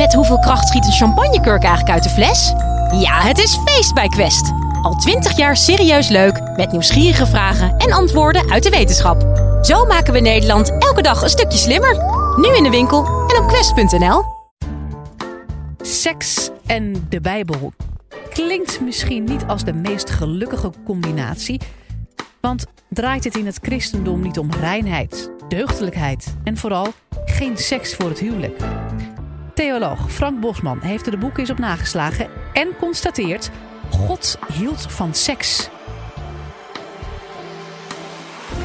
Met hoeveel kracht schiet een champagnekurk eigenlijk uit de fles? Ja, het is feest bij Quest. Al twintig jaar serieus leuk, met nieuwsgierige vragen en antwoorden uit de wetenschap. Zo maken we Nederland elke dag een stukje slimmer. Nu in de winkel en op quest.nl. Seks en de Bijbel klinkt misschien niet als de meest gelukkige combinatie. Want draait het in het christendom niet om reinheid, deugdelijkheid en vooral geen seks voor het huwelijk? Theoloog Frank Bosman heeft er de boeken eens op nageslagen en constateert: God hield van seks.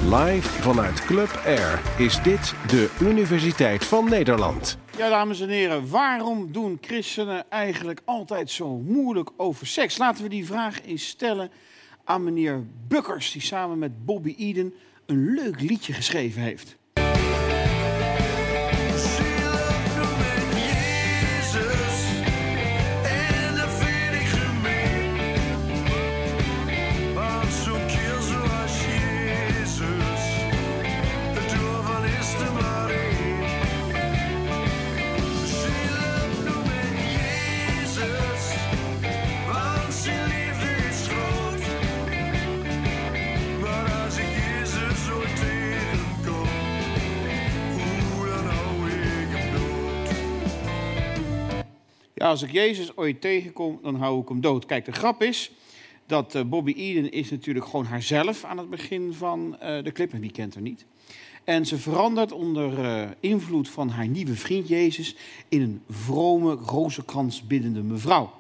Live vanuit Club Air is dit de Universiteit van Nederland. Ja, dames en heren, waarom doen christenen eigenlijk altijd zo moeilijk over seks? Laten we die vraag eens stellen aan meneer Bukkers, die samen met Bobby Eden een leuk liedje geschreven heeft. Als ik Jezus ooit tegenkom, dan hou ik hem dood. Kijk, de grap is dat uh, Bobby Eden is natuurlijk gewoon haarzelf aan het begin van uh, de clip. En wie kent haar niet? En ze verandert onder uh, invloed van haar nieuwe vriend Jezus in een vrome, rozenkrans biddende mevrouw.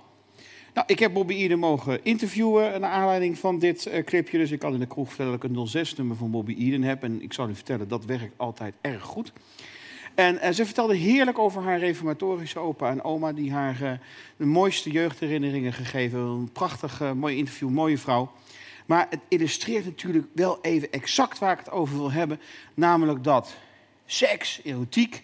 Nou, ik heb Bobby Eden mogen interviewen naar aanleiding van dit clipje. Dus ik kan in de kroeg vertellen dat ik een 06-nummer van Bobby Eden heb. En ik zal u vertellen, dat werkt altijd erg goed. En, en, ze vertelde heerlijk over haar reformatorische opa en oma, die haar uh, de mooiste jeugdherinneringen gegeven. Een prachtig uh, mooi interview, mooie vrouw. Maar het illustreert natuurlijk wel even exact waar ik het over wil hebben. Namelijk dat seks, erotiek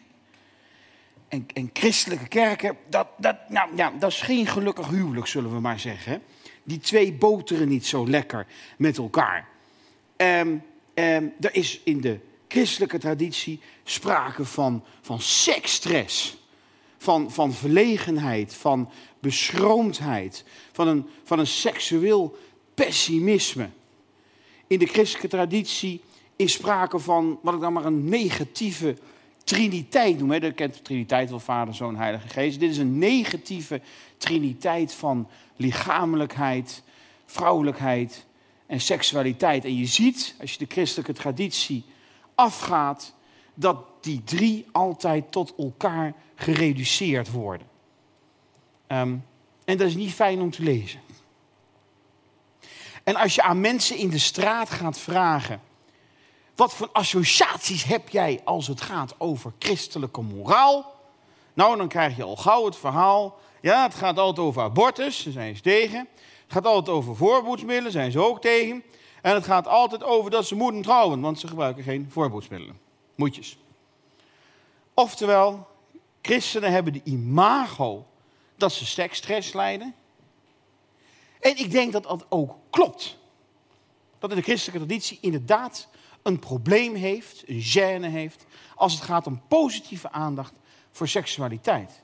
en, en christelijke kerken, dat, dat, nou, ja, dat is geen gelukkig huwelijk, zullen we maar zeggen. Die twee boteren niet zo lekker met elkaar. Um, um, er is in de christelijke traditie sprake van, van seksstress. Van, van verlegenheid, van beschroomdheid, van een, van een seksueel pessimisme. In de christelijke traditie is sprake van wat ik dan maar een negatieve triniteit noem. Dat kent de triniteit wel Vader, Zoon, Heilige Geest. Dit is een negatieve triniteit van lichamelijkheid, vrouwelijkheid en seksualiteit. En je ziet, als je de christelijke traditie afgaat, dat die drie altijd tot elkaar gereduceerd worden. Um, en dat is niet fijn om te lezen. En als je aan mensen in de straat gaat vragen, wat voor associaties heb jij als het gaat over christelijke moraal? Nou, dan krijg je al gauw het verhaal. Ja, het gaat altijd over abortus, daar zijn ze tegen. Het gaat altijd over voorboedsmiddelen, zijn ze ook tegen. En het gaat altijd over dat ze moeten trouwen, want ze gebruiken geen voorboedsmiddelen. Moedjes. Oftewel, christenen hebben de imago dat ze seksstress lijden. En ik denk dat dat ook klopt. Dat in de christelijke traditie inderdaad een probleem heeft, een gêne heeft, als het gaat om positieve aandacht voor seksualiteit.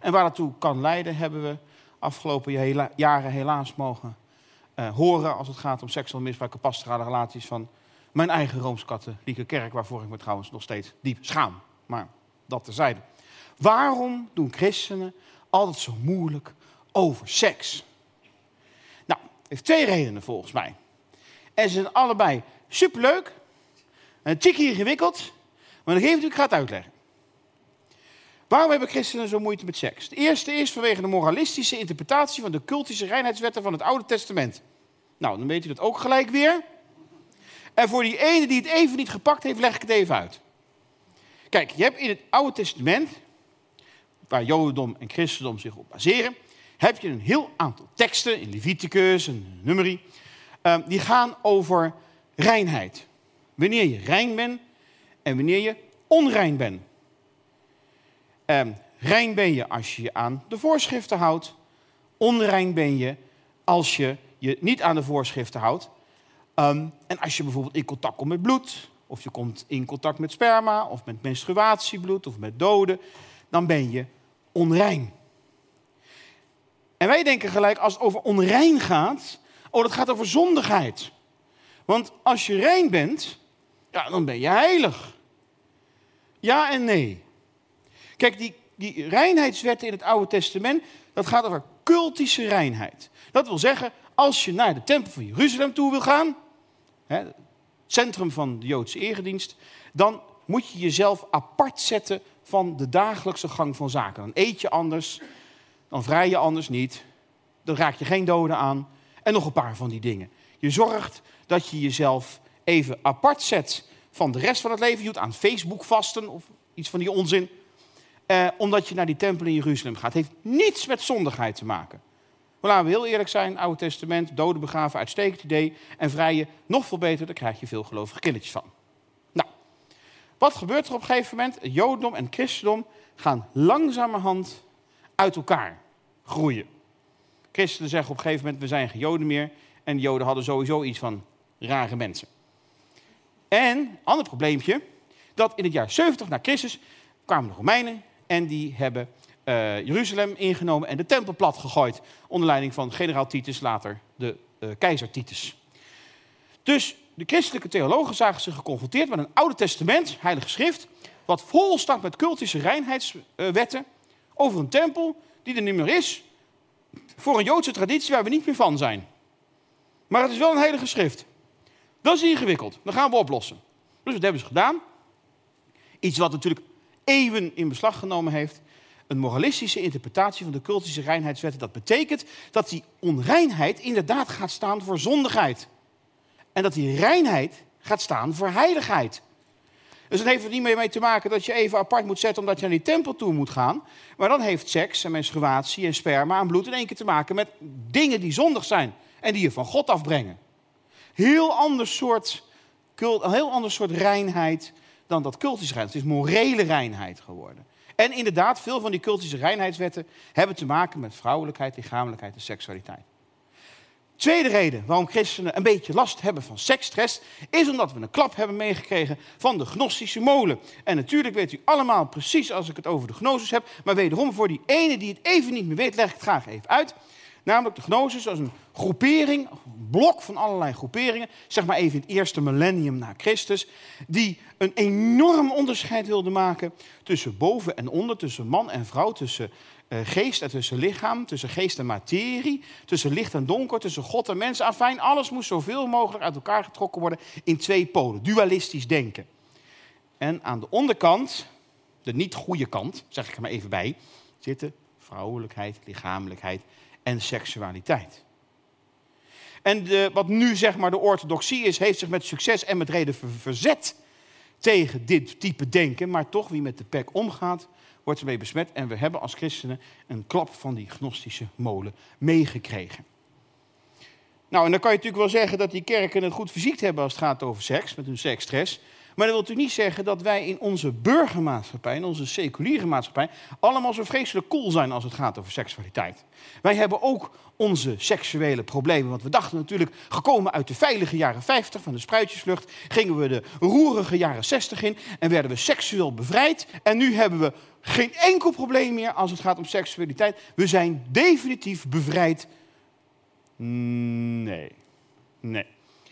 En waar dat toe kan leiden, hebben we afgelopen jaren helaas mogen uh, horen als het gaat om seksueel misbruik en pastorale relaties van mijn eigen Rooms-Katholieke kerk, waarvoor ik me trouwens nog steeds diep schaam. Maar dat terzijde. Waarom doen christenen altijd zo moeilijk over seks? Nou, heeft twee redenen volgens mij. En ze zijn allebei superleuk, een tikje ingewikkeld, maar dan geef ik, ik ga het uitleggen. Waarom hebben christenen zo moeite met seks? De eerste is vanwege de moralistische interpretatie van de cultische reinheidswetten van het Oude Testament. Nou, dan weet u dat ook gelijk weer. En voor die ene die het even niet gepakt heeft, leg ik het even uit. Kijk, je hebt in het Oude Testament, waar Jodendom en Christendom zich op baseren, heb je een heel aantal teksten in Leviticus en Numeri, uh, die gaan over reinheid. Wanneer je rein bent en wanneer je onrein bent. Uh, rein ben je als je je aan de voorschriften houdt. Onrein ben je als je je niet aan de voorschriften houdt. Um, en als je bijvoorbeeld in contact komt met bloed, of je komt in contact met sperma, of met menstruatiebloed, of met doden, dan ben je onrein. En wij denken gelijk, als het over onrein gaat, oh, dat gaat over zondigheid. Want als je rein bent, ja, dan ben je heilig. Ja en nee. Kijk, die, reinheidswetten in het Oude Testament, dat gaat over cultische reinheid. Dat wil zeggen, als je naar de tempel van Jeruzalem toe wil gaan, hè, het centrum van de Joodse eredienst, dan moet je jezelf apart zetten van de dagelijkse gang van zaken. Dan eet je anders, dan vrij je anders niet, dan raak je geen doden aan en nog een paar van die dingen. Je zorgt dat je jezelf even apart zet van de rest van het leven. Je doet aan Facebook vasten of iets van die onzin. Eh, omdat je naar die tempel in Jeruzalem gaat. Heeft niets met zondigheid te maken. Maar laten we heel eerlijk zijn, Oude Testament, doden begraven, uitstekend idee. En vrijen, nog veel beter, daar krijg je veel gelovige kindertjes van. Nou, wat gebeurt er op een gegeven moment? Jodendom en christendom gaan langzamerhand uit elkaar groeien. Christenen zeggen op een gegeven moment, we zijn geen Joden meer. En de Joden hadden sowieso iets van rare mensen. En, ander probleempje, dat in het jaar 70 na Christus kwamen de Romeinen en die hebben uh, Jeruzalem ingenomen en de tempel plat gegooid. Onder leiding van generaal Titus, later de uh, keizer Titus. Dus de christelijke theologen zagen zich geconfronteerd met een Oude Testament, Heilige Schrift, wat vol staat met cultische reinheidswetten over een tempel die er niet meer is, voor een Joodse traditie waar we niet meer van zijn. Maar het is wel een heilige schrift. Dat is ingewikkeld. Dat gaan we oplossen. Dus wat hebben ze gedaan? Iets wat natuurlijk eeuwen in beslag genomen heeft. Een moralistische interpretatie van de cultische reinheidswetten. Dat betekent dat die onreinheid inderdaad gaat staan voor zondigheid. En dat die reinheid gaat staan voor heiligheid. Dus het heeft er niet meer mee te maken dat je even apart moet zetten omdat je naar die tempel toe moet gaan. Maar dan heeft seks en menstruatie en sperma en bloed in één keer te maken met dingen die zondig zijn. En die je van God afbrengen. Heel ander soort, een heel ander soort reinheid dan dat cultische reinheid. Het is morele reinheid geworden. En inderdaad, veel van die cultische reinheidswetten hebben te maken met vrouwelijkheid, lichamelijkheid en seksualiteit. Tweede reden waarom christenen een beetje last hebben van seksstress, is omdat we een klap hebben meegekregen van de gnostische molen. En natuurlijk weet u allemaal precies als ik het over de gnosis heb, maar wederom voor die ene die het even niet meer weet, leg ik het graag even uit. Namelijk de gnosis als een groepering, een blok van allerlei groeperingen, zeg maar even in het eerste millennium na Christus, die een enorm onderscheid wilde maken tussen boven en onder, tussen man en vrouw, tussen uh, geest en tussen lichaam, tussen geest en materie, tussen licht en donker, tussen God en mens. Afijn, alles moest zoveel mogelijk uit elkaar getrokken worden in twee polen, dualistisch denken. En aan de onderkant, de niet goede kant, zeg ik er maar even bij, zitten vrouwelijkheid, lichamelijkheid en seksualiteit. En de, wat nu zeg maar de orthodoxie is, heeft zich met succes en met reden verzet tegen dit type denken. Maar toch, wie met de pek omgaat, wordt ermee besmet. En we hebben als christenen een klap van die gnostische molen meegekregen. Nou, en dan kan je natuurlijk wel zeggen dat die kerken het goed fysiek hebben als het gaat over seks, met hun seksstress. Maar dat wil natuurlijk niet zeggen dat wij in onze burgermaatschappij, in onze seculiere maatschappij, allemaal zo vreselijk cool zijn als het gaat over seksualiteit. Wij hebben ook onze seksuele problemen. Want we dachten natuurlijk, gekomen uit de veilige jaren 50 van de spruitjesvlucht, gingen we de roerige jaren 60 in en werden we seksueel bevrijd. En nu hebben we geen enkel probleem meer als het gaat om seksualiteit. We zijn definitief bevrijd. Nee. Nee.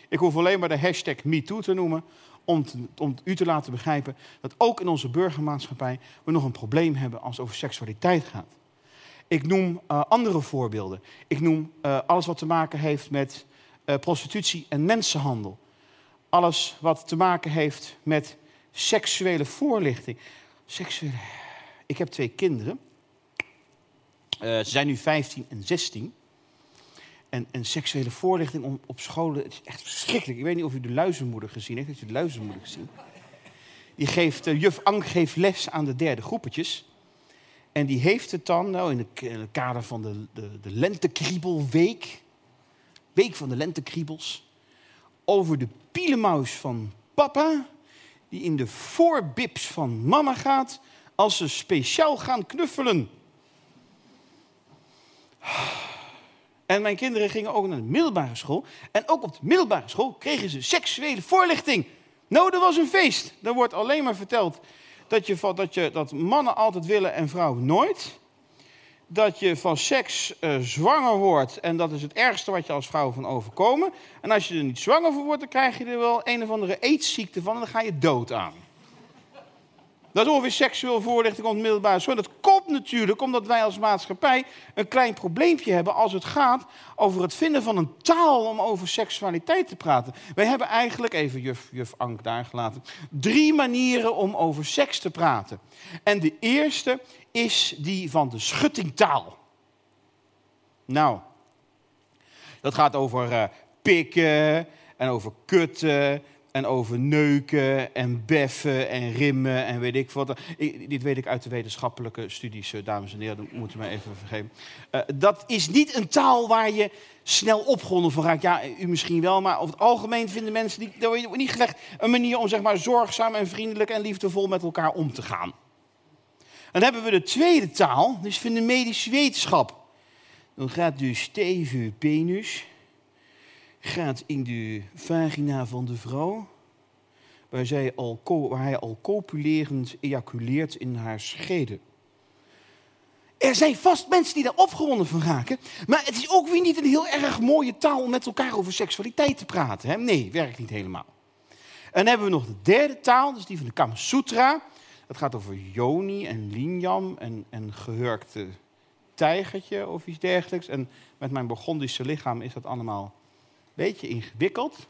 Ik hoef alleen maar de hashtag MeToo te noemen om, om u te laten begrijpen dat ook in onze burgermaatschappij we nog een probleem hebben als het over seksualiteit gaat. Ik noem uh, andere voorbeelden. Ik noem uh, alles wat te maken heeft met uh, prostitutie en mensenhandel. Alles wat te maken heeft met seksuele voorlichting. Seksuele... Ik heb twee kinderen. ze zijn nu 15 en 16. En, en seksuele voorlichting op, scholen, het is echt verschrikkelijk. Ik weet niet of u de luizenmoeder gezien heeft. Heeft u de luizenmoeder gezien? Die geeft, uh, juf Ank geeft les aan de derde groepetjes. En die heeft het dan, nou, in, in het kader van de, de, de lentekriebelweek, week van de lentekriebels, over de pielenmuis van papa, die in de voorbips van mama gaat als ze speciaal gaan knuffelen. En mijn kinderen gingen ook naar de middelbare school. En ook op de middelbare school kregen ze seksuele voorlichting. Nou, dat was een feest. Er wordt alleen maar verteld dat, je, dat, je, dat mannen altijd willen en vrouwen nooit. dat je van seks uh, zwanger wordt. En dat is het ergste wat je als vrouw van overkomen. En als je er niet zwanger voor wordt, dan krijg je er wel een of andere aidsziekte van. En dan ga je dood aan. Dat ongeveer seksueel voorlichting op middelbare. Dat komt natuurlijk omdat wij als maatschappij een klein probleempje hebben als het gaat over het vinden van een taal om over seksualiteit te praten. Wij hebben eigenlijk, even juf, juf Ank daar gelaten, drie manieren om over seks te praten. En de eerste is die van de schuttingtaal. Nou, dat gaat over uh, pikken en over kutten en over neuken en beffen en rimmen en weet ik wat. dit weet ik uit de wetenschappelijke studies, eh, dames en heren, dat moeten we even vergeven. Uh, dat is niet een taal waar je snel opgewonden van raakt. Ja, u misschien wel, maar over het algemeen vinden mensen die, dat wordt niet gelegd een manier om zeg maar zorgzaam en vriendelijk en liefdevol met elkaar om te gaan. Dan hebben we de tweede taal, dus van de medische wetenschap. Dan gaat dus stevige penus gaat in de vagina van de vrouw, waar, zij al, waar hij al copulerend ejaculeert in haar schede. Er zijn vast mensen die daar opgewonden van raken, maar het is ook weer niet een heel erg mooie taal om met elkaar over seksualiteit te praten. Hè? Nee, werkt niet helemaal. En dan hebben we nog de derde taal, dus die van de Kama Sutra. Dat gaat over yoni en linyam en, en gehurkte tijgertje of iets dergelijks. En met mijn Burgondische lichaam is dat allemaal beetje ingewikkeld.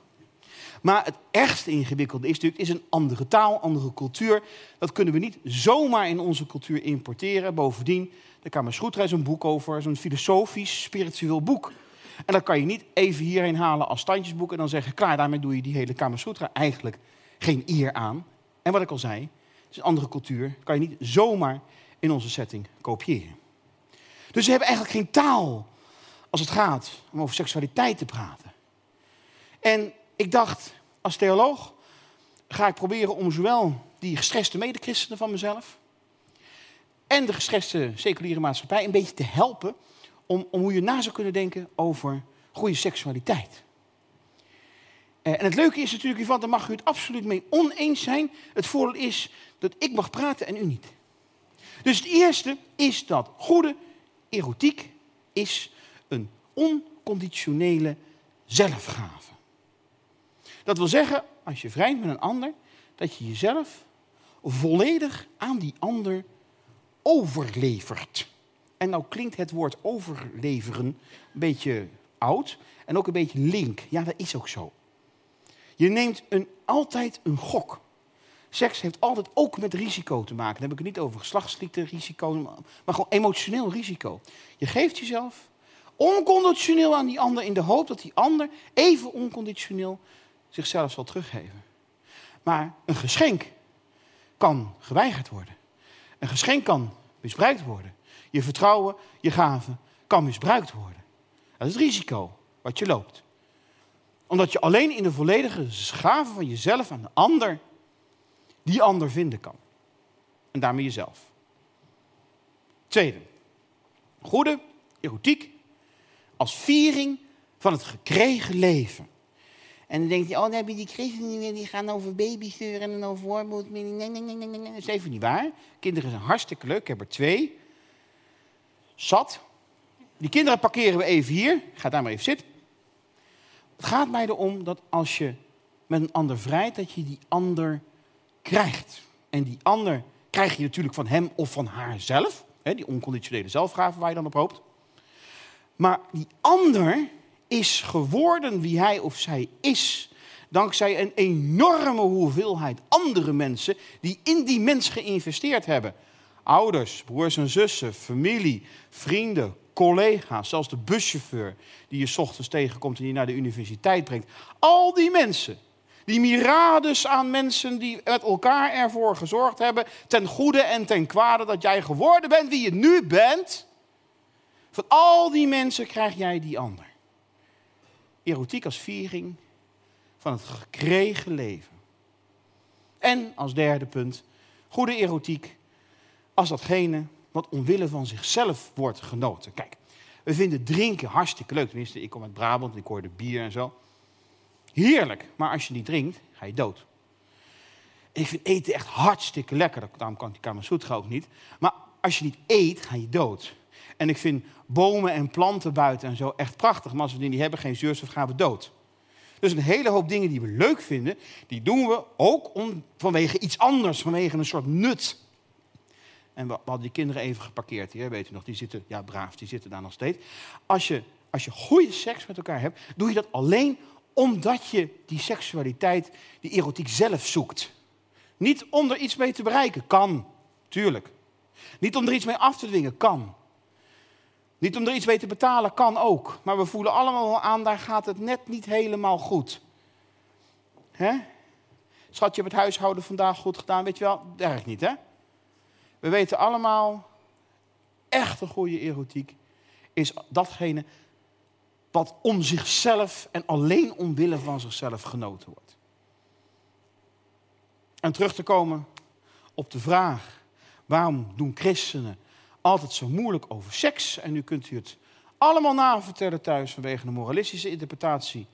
Maar het ergste ingewikkelde is natuurlijk is een andere taal, andere cultuur. Dat kunnen we niet zomaar in onze cultuur importeren. Bovendien, de Sutra is een boek over, zo'n filosofisch, spiritueel boek. En dat kan je niet even hierheen halen als standjesboek en dan zeggen, klaar, daarmee doe je die hele Kama Sutra eigenlijk geen eer aan. En wat ik al zei, het is een andere cultuur, kan je niet zomaar in onze setting kopiëren. Dus we hebben eigenlijk geen taal als het gaat om over seksualiteit te praten. En ik dacht, als theoloog ga ik proberen om zowel die gestreste medechristenen van mezelf en de gestreste seculiere maatschappij een beetje te helpen om, om hoe je na zou kunnen denken over goede seksualiteit. Eh, en het leuke is natuurlijk hiervan, daar mag u het absoluut mee oneens zijn. Het voordeel is dat ik mag praten en u niet. Dus het eerste is dat goede erotiek is een onconditionele zelfgave. Dat wil zeggen, als je vriend met een ander, dat je jezelf volledig aan die ander overlevert. En nou klinkt het woord overleveren een beetje oud en ook een beetje link. Ja, dat is ook zo. Je neemt een, altijd een gok. Seks heeft altijd ook met risico te maken. Dan heb ik het niet over geslachtsziekte-risico, maar gewoon emotioneel risico. Je geeft jezelf onconditioneel aan die ander in de hoop dat die ander even onconditioneel zichzelf zal teruggeven. Maar een geschenk kan geweigerd worden. Een geschenk kan misbruikt worden. Je vertrouwen, je gave kan misbruikt worden. Dat is het risico wat je loopt. Omdat je alleen in de volledige gave van jezelf aan de ander, die ander vinden kan. En daarmee jezelf. Tweede, goede erotiek als viering van het gekregen leven. En dan denk je, oh, dan heb je die christenen die gaan over babysturen en over voorbeeld. Nee, nee, nee, nee, nee, dat is even niet waar. Kinderen zijn hartstikke leuk, ik heb er twee. Zat. Die kinderen parkeren we even hier. Ga daar maar even zitten. Het gaat mij erom dat als je met een ander vrijt, dat je die ander krijgt. En die ander krijg je natuurlijk van hem of van haar zelf. Die onconditionele zelfgave waar je dan op hoopt. Maar die ander is geworden wie hij of zij is. Dankzij een enorme hoeveelheid andere mensen die in die mens geïnvesteerd hebben. Ouders, broers en zussen, familie, vrienden, collega's, zelfs de buschauffeur die je ochtends tegenkomt en die naar de universiteit brengt. Al die mensen, die mirades aan mensen die met elkaar ervoor gezorgd hebben, ten goede en ten kwade, dat jij geworden bent wie je nu bent. Van al die mensen krijg jij die ander erotiek als viering van het gekregen leven. En als derde punt, goede erotiek als datgene wat omwille van zichzelf wordt genoten. Kijk, we vinden drinken hartstikke leuk. Tenminste, ik kom uit Brabant, ik hoorde bier en zo. Heerlijk, maar als je niet drinkt, ga je dood. ik vind eten echt hartstikke lekker. Daarom kan die Kamasutra ook niet. Maar als je niet eet, ga je dood. En ik vind bomen en planten buiten en zo echt prachtig. Maar als we die niet hebben, geen zuurstof, gaan we dood. Dus een hele hoop dingen die we leuk vinden, die doen we ook om, vanwege iets anders, vanwege een soort nut. En we, hadden die kinderen even geparkeerd hier, weet u nog, die zitten, ja braaf, die zitten daar nog steeds. Als je, als je goede seks met elkaar hebt, doe je dat alleen omdat je die seksualiteit, die erotiek zelf zoekt. Niet om er iets mee te bereiken, kan, tuurlijk. Niet om er iets mee af te dwingen, kan. Niet om er iets mee te betalen, kan ook. Maar we voelen allemaal wel aan, daar gaat het net niet helemaal goed. Hè? Schat, je hebt het huishouden vandaag goed gedaan, weet je wel? Derg niet, hè? We weten allemaal, echt een goede erotiek is datgene wat om zichzelf en alleen omwille van zichzelf genoten wordt. En terug te komen op de vraag, waarom doen christenen altijd zo moeilijk over seks? En nu kunt u het allemaal navertellen thuis vanwege de moralistische interpretatie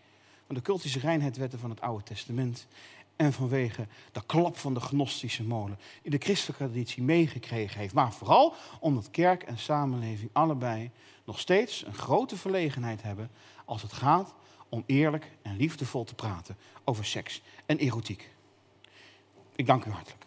van de cultische reinheidswetten van het Oude Testament. En vanwege de klap van de gnostische molen die de christelijke traditie meegekregen heeft. Maar vooral omdat kerk en samenleving allebei nog steeds een grote verlegenheid hebben als het gaat om eerlijk en liefdevol te praten over seks en erotiek. Ik dank u hartelijk.